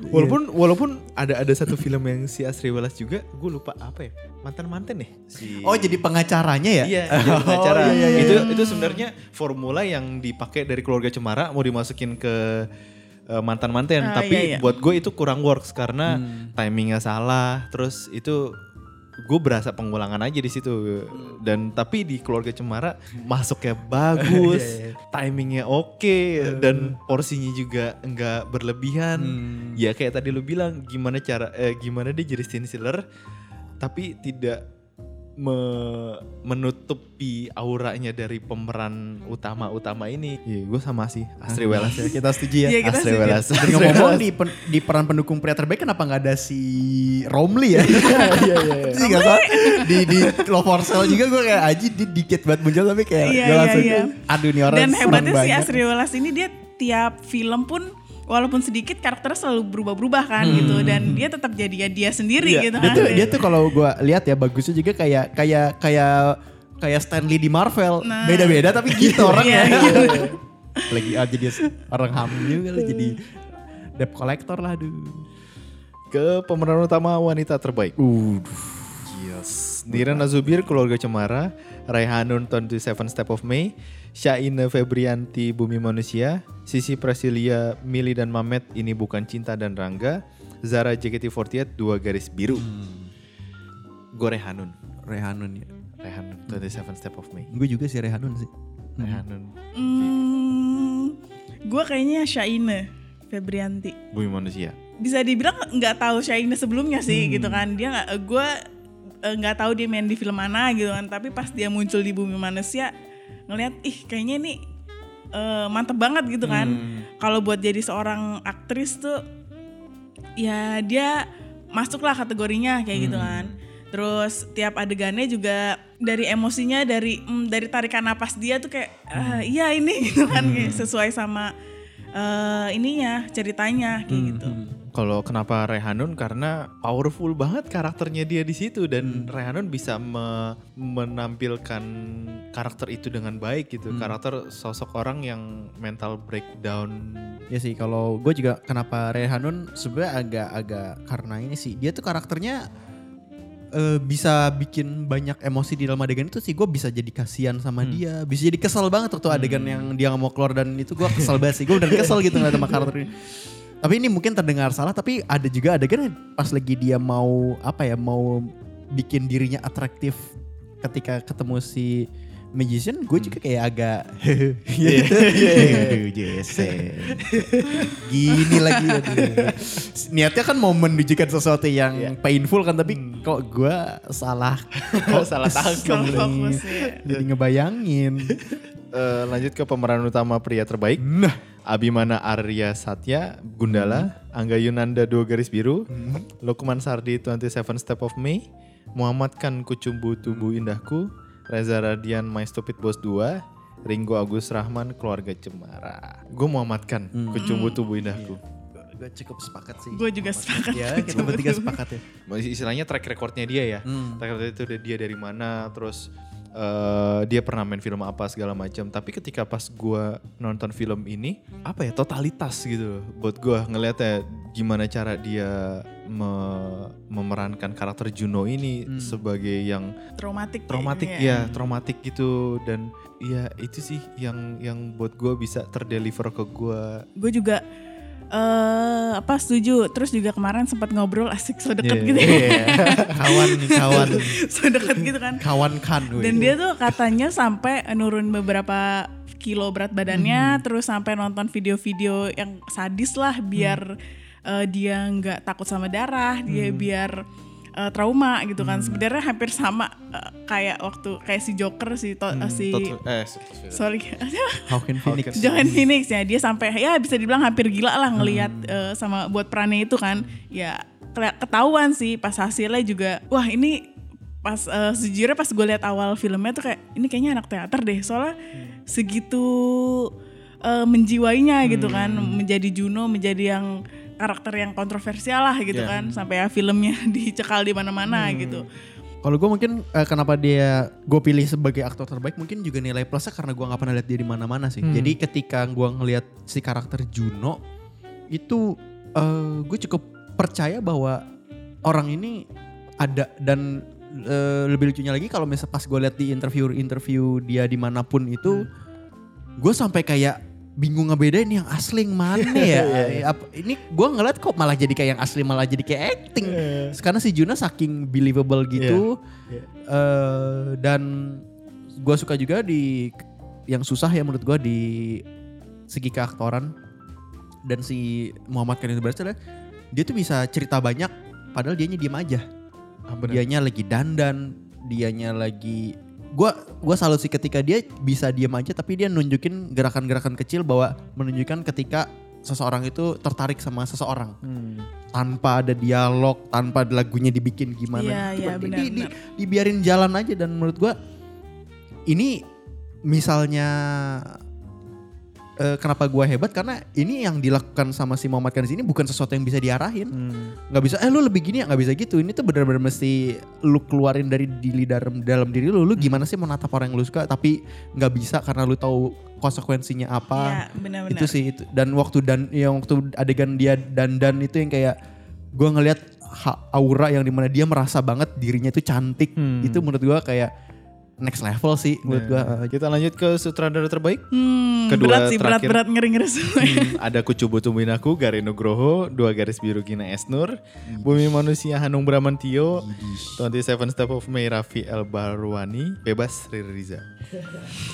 walaupun walaupun ada ada satu film yang si Asri Welas juga, gue lupa apa ya mantan manten nih. Si oh jadi pengacaranya ya Iya, jadi Oh, pengacara. iya, iya, iya. Itu itu sebenarnya formula yang dipakai dari keluarga Cemara mau dimasukin ke eh, mantan-mantan Ah, tapi iya, iya. buat gue itu kurang works karena timingnya salah terus itu gue berasa pengulangan aja di situ. Dan tapi di keluarga cemara masuknya bagus timingnya oke dan porsinya juga enggak berlebihan. Ya kayak tadi lu bilang gimana cara eh, gimana dia jadi scene tapi tidak me- menutupi auranya dari pemeran utama-utama ini. Iya, gue sama sih Astri Welas ya. Kita setuju ya. Iya, kita Astri setuju. Welas. Ngomong-ngomong di, pen- di peran pendukung pria terbaik kenapa nggak ada si Romli ya? Iya iya. Salah. Di di Love for Sale juga gue kayak aji di dikit banget muncul tapi kayak Iya, gue iya, langsung iya. aduh nih orang Dan hebatnya si. Asri Welas ini dia tiap film pun walaupun sedikit karakternya selalu berubah-berubah kan gitu dan dia tetap jadi ya dia sendiri Iya, gitu dia kan. tuh dia tuh kalau gue lihat ya bagusnya juga kayak kayak kayak kayak Stanley di Marvel Nah. beda-beda tapi gitu orangnya. Iya, iya. Lagi aja dia orang hamil juga lah jadi debt collector lah aduh. Ke pemeran utama wanita terbaik. Uh, Yes. Dira Nazubir, Keluarga Cemara, Raihanun 27 Step of May, Syaina Febrianti Bumi Manusia, Sisi Prasilia, Mili dan Mamet Ini Bukan Cinta dan Rangga, Zara JKT48 Dua Garis Biru. Gue Rehanun. Rehanun ya. Rehanun 27 Step of May. Gue juga sih Rehanun sih. Rehanun Hmm, gue kayaknya Shaina Febrianti. Bumi Manusia. Bisa dibilang nggak tahu Shaina sebelumnya sih gitu kan. Dia nggak gue eh, nggak tahu dia main di film mana gitu kan. Tapi pas dia muncul di Bumi Manusia ngelihat ih kayaknya ini eh, mantep banget gitu kan. Kalau buat jadi seorang aktris tuh ya dia masuklah kategorinya kayak gitu kan. Terus tiap adegannya juga dari emosinya dari mm, dari tarikan napas dia tuh kayak ah, iya ini gitu kan kayak sesuai sama eh, ininya ceritanya kayak gitu. Kalau kenapa Rehanun? Karena powerful banget karakternya dia di situ dan Rehanun bisa me- menampilkan karakter itu dengan baik gitu. Karakter sosok orang yang mental breakdown. Ya sih kalau gue juga kenapa Rehanun? Sebenarnya agak-agak karena ini sih. Dia tuh karakternya eh, bisa bikin banyak emosi di dalam adegan itu sih. Gue bisa jadi kasihan sama dia. Bisa jadi kesel banget waktu adegan yang dia nggak mau keluar dan itu gue kesel banget sih. Gue udah kesel gitu ngeliat sama karakter ini tapi ini mungkin terdengar salah tapi ada juga adegan yang pas lagi dia mau apa ya mau bikin dirinya atraktif ketika ketemu si magician gue juga kayak agak gitu. Aduh, Jesse. Gini lagi aduh. Niatnya kan mau menunjukkan sesuatu yang painful kan tapi kok gue salah kok Salah tangkap. Jadi ngebayangin. Eh, lanjut ke pemeran utama pria terbaik. Nah, Abimana Arya Satya, Gundala, Angga Yunanda dua garis biru, Lukman Sardi 27 Step of May, Muhammad Kan Kucumbu Tubuh Indahku, Reza Radian My Stupid Boss 2, Ringo Agus Rahman Keluarga Cemara. Gue Muhammad Kan Kucumbu Tubuh Indahku. gue cukup sepakat sih. Gue juga sepakat. Ya, kita bertiga sepakat ya. Istilahnya track recordnya dia ya. Hmm. Track record itu dia dari mana, terus eh, dia pernah main film apa segala macam. Tapi ketika pas gua nonton film ini, apa ya totalitas gitu loh. Buat gua ngeliatnya gimana cara dia me- memerankan karakter Juno ini sebagai yang Traumatik. traumatik ya. ya, traumatik gitu dan ya itu sih yang yang buat gua bisa terdeliver ke gua. Gue juga eh apa setuju. Terus juga kemarin sempat ngobrol asik so deket Iya, gitu ya. iya. Kawan nih, kawan. so deket gitu kan. Kawan kan. Dan dia tuh katanya sampai nurun beberapa kilo berat badannya, terus sampai nonton video-video yang sadis lah biar eh, dia nggak takut sama darah, dia biar eh, trauma gitu kan. Sebenarnya hampir sama eh, kayak waktu kayak si Joker si to- eh, si Tot- eh, sorry. Hawken Phoenix. Joaquin Phoenix ya dia sampai ya bisa dibilang hampir gila lah ngelihat eh, sama buat perannya itu kan. Ya ketahuan sih pas hasilnya juga wah ini pas eh, sejujurnya pas gue lihat awal filmnya tuh kayak ini kayaknya anak teater deh soalnya segitu eh, menjiwainya gitu kan menjadi Juno menjadi yang karakter yang kontroversial lah gitu kan. Sampai ya filmnya dicekal di mana-mana gitu. Kalau gue mungkin eh, kenapa dia gue pilih sebagai aktor terbaik mungkin juga nilai plusnya karena gue nggak pernah lihat dia di mana-mana sih. Jadi ketika gue ngelihat si karakter Juno itu gue cukup percaya bahwa orang ini ada dan eh, lebih lucunya lagi kalau misalnya pas gue lihat di interview-interview dia di mana pun itu gue sampai kayak bingung ngebedain yang asli yang mana ya. Apa- ini gue ngeliat kok malah jadi kayak yang asli malah jadi kayak acting. Karena si Juna saking believable gitu. Eh, dan gue suka juga di yang susah ya menurut gue di segi keaktoran dan si Muhammad itu adalah dia tuh bisa cerita banyak padahal dianya diem aja. Ah, bener. Dianya lagi dandan, dianya lagi gua gua salut sih ketika dia bisa diem aja tapi dia nunjukin gerakan-gerakan kecil bahwa menunjukkan ketika seseorang itu tertarik sama seseorang Hmm. tanpa ada dialog, tanpa lagunya dibikin gimana. Itu iya, kan di- benar, di- dibiarin jalan aja dan menurut gua ini misalnya eh, kenapa gua hebat? Karena ini yang dilakukan sama si Muhammad Khan di sini bukan sesuatu yang bisa diarahin. Hmm. nggak bisa eh lu lebih gini ya? Nggak bisa gitu. Ini tuh benar-benar mesti lu keluarin dari diri dalam dalam diri lu. Lu gimana sih mau natap orang yang lu suka tapi nggak bisa karena lu tahu konsekuensinya apa. Benar-benar. itu sih itu. Dan waktu dan yang waktu adegan dia dandan itu yang kayak gua ngelihat ha- aura yang di mana dia merasa banget dirinya itu cantik. Hmm. itu menurut gua kayak next level sih menurut gua Nah, kita lanjut ke sutradara terbaik. Hmm, Kedua berat sih, terakhir. berat-berat ngeri-ngeri semua. Ada Kucubu Tumbinaku, Gari Nugroho, Dua Garis Biru Gina Esnur, Bumi Manusia Hanung Bramantio, 27 Step of May Raffi El Barwani, Bebas Riri Riza.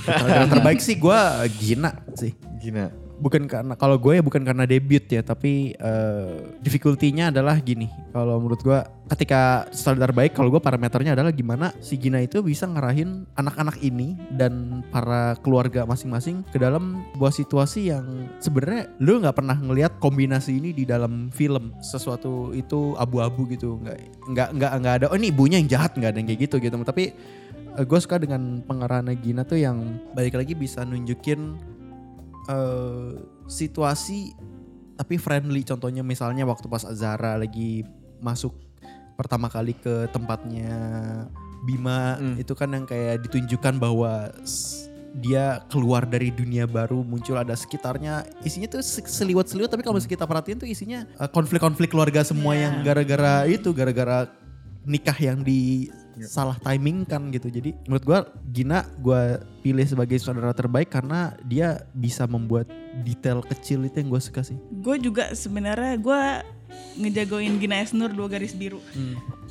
Sutradara terbaik sih gua Gina sih Gina. Bukan karena kalau gue ya bukan karena debut ya tapi eh, difficulty-nya adalah gini. Kalau menurut gue ketika standar baik kalau gue parameternya adalah gimana si Gina itu bisa ngarahin anak-anak ini dan para keluarga masing-masing ke dalam sebuah situasi yang sebenarnya lu nggak pernah ngelihat kombinasi ini di dalam film. Sesuatu itu abu-abu gitu nggak nggak nggak nggak ada oh ini ibunya yang jahat nggak ada yang kayak gitu gitu. Tapi gue suka dengan pengarahan Gina tuh yang balik lagi bisa nunjukin eh, situasi tapi friendly contohnya misalnya waktu pas Azara lagi masuk pertama kali ke tempatnya Bima Hmm. itu kan yang kayak ditunjukkan bahwa dia keluar dari dunia baru muncul ada sekitarnya isinya tuh se- seliwat-seliwat tapi kalau kita perhatiin tuh isinya eh, konflik-konflik keluarga semua Iya. yang gara-gara itu gara-gara nikah yang di salah timing kan gitu. Jadi menurut gua Gina gua pilih sebagai saudara terbaik karena dia bisa membuat detail kecil itu yang gue suka sih. Gue juga sebenarnya gue ngejagoin Gina Esnur dua garis biru.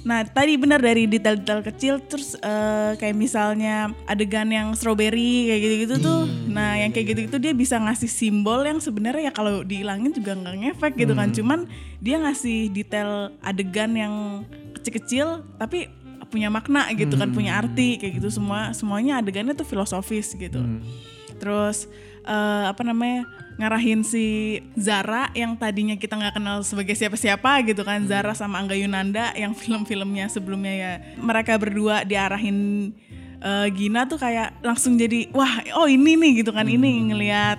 Nah tadi benar dari detail-detail kecil terus eh, kayak misalnya adegan yang strawberry kayak gitu-gitu tuh. Nah yang kayak gitu-gitu dia bisa ngasih simbol yang sebenarnya ya kalau dihilangin juga nggak ngefek gitu kan. Cuman dia ngasih detail adegan yang kecil-kecil tapi punya makna gitu kan, punya arti kayak gitu. Semua. Semuanya adegannya tuh filosofis gitu. Terus eh, apa namanya ngarahin si Zara yang tadinya kita nggak kenal sebagai siapa-siapa gitu kan. Zara sama Angga Yunanda yang film-filmnya sebelumnya ya. Mereka berdua diarahin eh, Gina tuh kayak langsung jadi wah oh ini nih gitu kan. Ini ngelihat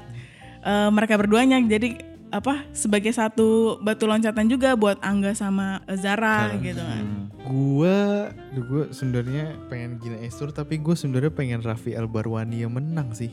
eh, mereka berduanya. Jadi apa sebagai satu batu loncatan juga buat Angga sama Zara gitu kan Gua, duh, gua sebenarnya pengen Gina Esnur tapi gue sebenarnya pengen Raffi El Barwani yang menang sih.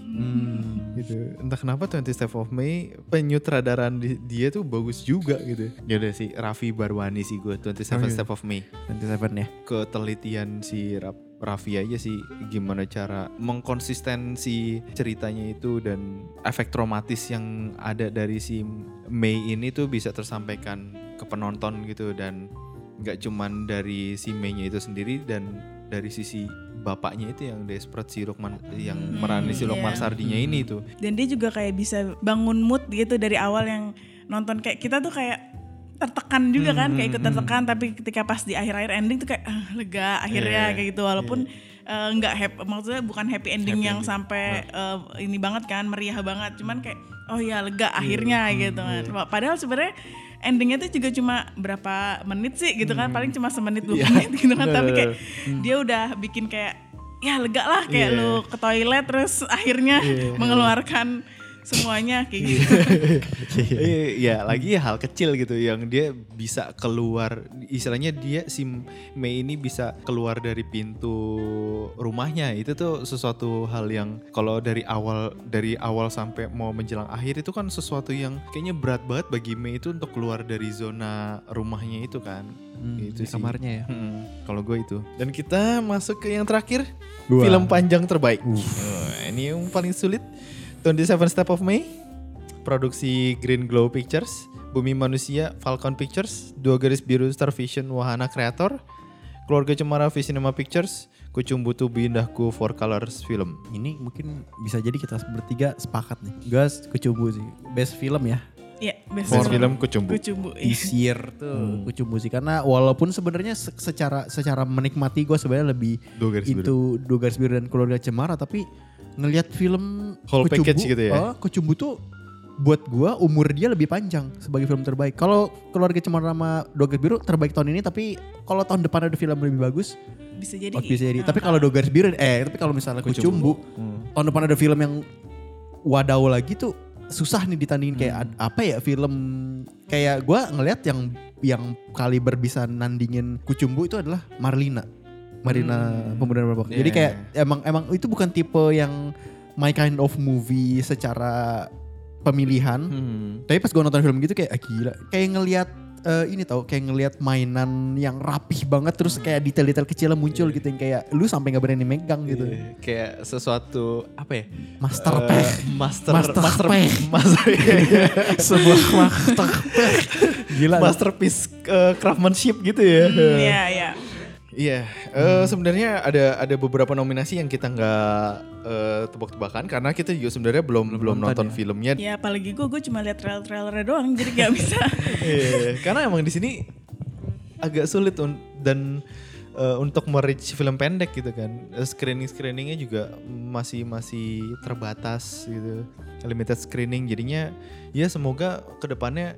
gitu. Entah kenapa 20 Step of May penyutradaran di- dia tuh bagus juga gitu. Ya udah sih Raffi Barwani sih gue 27 Oh, iya. Step of May. 27 ya Ketelitian si Ra- Raffi aja sih gimana cara mengkonsistensi ceritanya itu dan efek traumatis yang ada dari si Mei ini tuh bisa tersampaikan ke penonton gitu dan nggak cuman dari si Mei-nya itu sendiri dan dari sisi bapaknya itu yang desperate si Lukman yang Hmm, merani si Lukman iya. Sardinya ini tuh. dan dia juga kayak bisa bangun mood gitu dari awal yang nonton kayak kita tuh kayak tertekan juga kan kayak ikut tertekan tapi ketika pas di akhir-akhir ending tuh kayak "Ah, lega akhirnya Iya, kayak gitu. Walaupun eh, nggak happy maksudnya bukan happy ending Happy yang ending. sampai eh, ini banget kan meriah banget. Cuman kayak oh ya lega akhirnya gitu kan. padahal sebenarnya endingnya tuh juga cuma berapa menit sih gitu kan. Paling cuma semenit dua Iya. menit gitu kan. Tapi kayak Hmm. dia udah bikin kayak ya lega lah kayak Iya. lu ke toilet terus akhirnya mengeluarkan semuanya kayak gitu. Iya, ya lagi hal kecil gitu yang dia bisa keluar istilahnya dia si Mei ini bisa keluar dari pintu rumahnya. Itu tuh sesuatu hal yang kalau dari awal dari awal sampai mau menjelang akhir itu kan sesuatu yang kayaknya berat banget bagi Mei itu untuk keluar dari zona rumahnya itu kan. Di itu sih. kamarnya ya? Hmm, kalau gue itu. Dan kita masuk ke yang terakhir Gua. film panjang terbaik. Oh, ini yang paling sulit 27 Step of May produksi Green Glow Pictures, Bumi Manusia Falcon Pictures, Dua Garis Biru Star Vision Wahana Kreator, Keluarga Cemara Visinema Pictures, Kucumbu Tubuh Indahku Four Colors Film. Ini mungkin bisa jadi kita bertiga sepakat nih. Gas Kucumbu sih. Best film ya. Iya, best, Best film Kucumbu. Kucumbu. This Iya. year tuh Kucumbu sih. Karena walaupun sebenarnya se- secara secara menikmati gue sebenarnya lebih Dua Garis Biru. itu Dua Garis Biru dan Keluarga Cemara. Tapi ngelihat film Whole package gitu ya? ah, Kucumbu tuh buat gua umur dia lebih panjang sebagai film terbaik. Kalau Keluarga Cemara sama Garis Biru terbaik tahun ini tapi kalau tahun depan ada film lebih bagus Bisa jadi. Oh, bisa jadi. Nah, Tapi kalau Garis Biru eh tapi kalau misalnya Kucumbu, Hmm. tahun depan ada film yang wadaw lagi tuh susah nih ditandingin kayak Hmm. ad- apa ya film kayak gua ngelihat yang yang kaliber bisa nandingin Kucumbu itu adalah Marlina. Marlina Hmm. Pemuda Babak. Iya, Jadi kayak iya. emang emang itu bukan tipe yang my kind of movie secara pemilihan. Hmm. Tapi pas gue nonton film gitu kayak ah, gila, kayak ngelihat eh, ini tau kayak ngelihat mainan yang rapih banget terus kayak detail-detail kecilnya muncul gitu yang kayak lu sampai nggak berani megang gitu. Iya, Kayak sesuatu apa ya? Master pack. master Master master master iya. Sebuah master. Gila. masterpiece eh, craftsmanship gitu ya. Hmm, Iya, iya. Iya, eh, sebenarnya ada ada beberapa nominasi yang kita nggak eh, tebak-tebakan karena kita juga sebenarnya belum belum, nonton nonton ya? filmnya. Ya apalagi gue, gue cuma lihat trailer-trailernya doang, jadi gak bisa. Iya, karena emang di sini agak sulit un- dan eh, untuk merich film pendek gitu kan. Screening screeningnya juga masih masih terbatas gitu, limited screening. Jadinya ya semoga ke depannya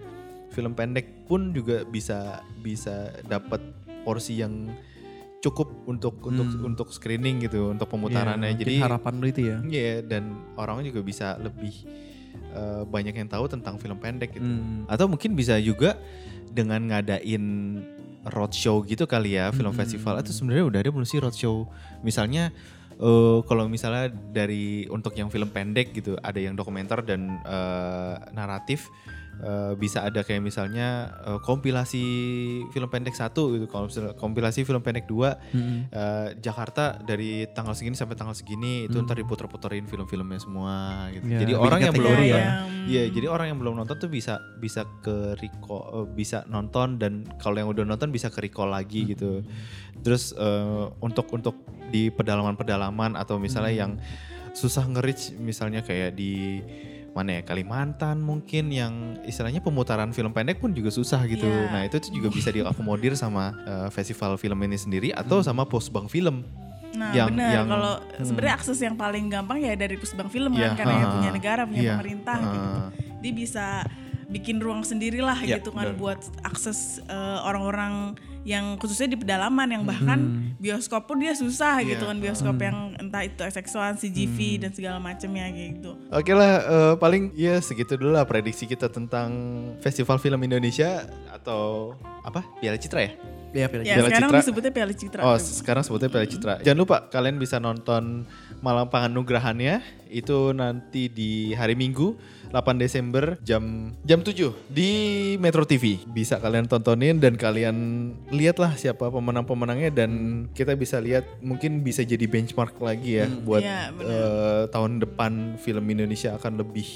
film pendek pun juga bisa bisa dapat porsi yang cukup untuk untuk Hmm. untuk screening gitu, untuk pemutarannya. Mungkin Jadi harapan lu itu ya. Iya dan orang juga bisa lebih eh, banyak yang tahu tentang film pendek gitu. Hmm. Atau mungkin bisa juga dengan ngadain roadshow gitu kali ya film Hmm. festival. Itu sebenarnya udah ada belum sih roadshow? Misalnya eh, kalau misalnya dari untuk yang film pendek gitu ada yang dokumenter dan eh, naratif eh, bisa ada kayak misalnya eh, kompilasi film pendek satu gitu. Kalau kompilasi film pendek dua Hmm. eh, Jakarta dari tanggal segini sampai tanggal segini itu Hmm. ntar diputer-puterin film-filmnya semua gitu. Ya, jadi orang yang belum ya. iya jadi orang yang belum nonton tuh bisa bisa ke recall, eh, bisa nonton dan kalau yang udah nonton bisa ke recall lagi Hmm. gitu. Terus eh, untuk untuk di pedalaman-pedalaman atau misalnya Hmm. yang susah nge-reach misalnya kayak di mana ya Kalimantan mungkin yang istilahnya pemutaran film pendek pun juga susah gitu. Iya. Nah itu tuh juga bisa diakomodir sama eh, festival film ini sendiri atau sama postbank film. Nah Yang- benar yang- kalau hmm. sebenarnya akses yang paling gampang ya dari pusbang film Iya, kan karena yang ha, punya negara punya Iya, pemerintah ha. gitu. Dia bisa bikin ruang sendirilah Iya, gitu kan benar. buat akses eh, orang-orang yang khususnya di pedalaman yang bahkan bioskop pun dia susah Iya, gitu kan bioskop yang entah itu SX1, CGV dan segala macamnya gitu. Oke lah, eh, paling ya segitu dulu lah prediksi kita tentang Festival Film Indonesia atau apa? Piala Citra ya? Ya, pilih. Ya Piala sekarang Citra. disebutnya Piala Citra. Oh, sekarang sebutnya Piala Citra. Jangan lupa kalian bisa nonton Malam Panganugrahannya itu nanti di hari Minggu 8 Desember jam jam 7 di Metro TV. Bisa kalian tontonin dan kalian lihatlah siapa pemenang-pemenangnya dan kita bisa lihat mungkin bisa jadi benchmark lagi ya buat Iya, benar. eh, tahun depan film Indonesia akan lebih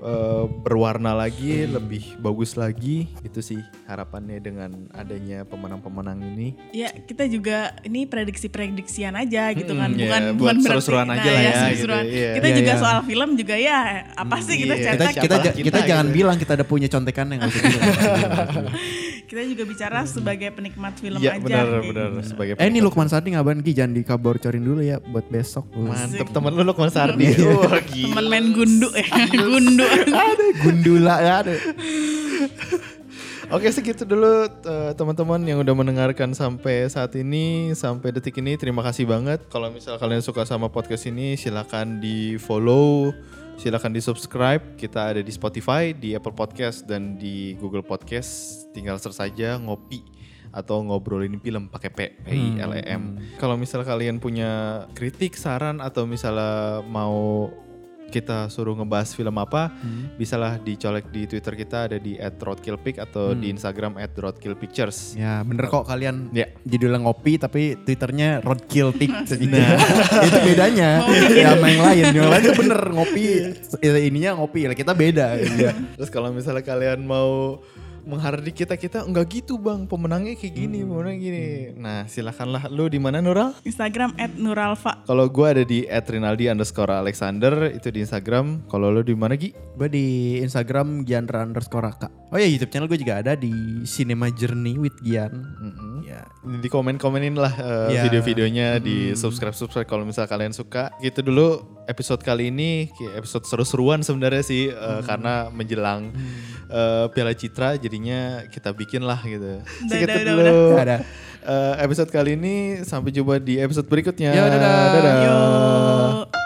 eh, berwarna lagi, lebih bagus lagi. Itu sih harapannya dengan adanya pemenang-pemenang ini. Ya kita juga ini prediksi-prediksian aja gitu kan, Mm-mm, bukan ya, bukan buat berarti- seru-seruan aja lah ya, seru-seruan. gitu, iya. Kita Iya, juga iya. soal film juga ya apa sih kita iya. Kita cetak, kita, ja- kita kita jangan gitu. bilang kita ada punya usah bilang. kita juga bicara sebagai penikmat film Iya aja. benar benar gitu. sebagai eh ini Lukman Sardi ngabarin Ki jangan dikabocorin dulu ya buat besok. mantep temen lu Lukman Sardi. Wah. Teman main gundu ya, gundu. Gundula ya ada. Oke segitu dulu eh, teman-teman yang udah mendengarkan sampai saat ini sampai detik ini terima kasih banget. Kalau misal kalian suka sama podcast ini silakan di follow, silakan di subscribe. Kita ada di Spotify, di Apple Podcast dan di Google Podcast. Tinggal search saja ngopi atau ngobrolin film pakai P, P I L E M. Kalau misal kalian punya kritik, saran atau misalnya mau kita suruh ngebahas film apa, Hmm. bisalah dicolek di Twitter kita ada di @roadkillpic atau di Instagram @roadkillpictures. Ya bener kok kalian Ya. judulnya ngopi tapi twitternya roadkill pick nah, itu bedanya ya sama yang lain yang lain tuh bener ngopi ya, ininya ngopi lah kita beda ya. Terus kalau misalnya kalian mau menghardik kita kita enggak gitu bang. Pemenangnya kayak gini pemenangnya gini. Nah silakanlah. Lu di mana Nural? Instagram @nuralfa. kalau gue ada di @rinaldi underscore Alexander itu di Instagram. Kalau lu di mana Gi? Gue di Instagram Gianra underscore Raka. Oh ya YouTube channel gue juga ada di Cinema Journey with Gian. Mm-mm. ya. Di komen komenin lah eh, Ya. video-videonya di subscribe subscribe kalau misal kalian suka. Gitu dulu episode kali ini episode seru-seruan sebenarnya sih eh, karena menjelang eh, Piala Citra jadinya kita bikin lah gitu segitu udah, dulu udah. Ada. Eh, episode kali ini sampai jumpa di episode berikutnya Ya, dadah. dadah. Yo.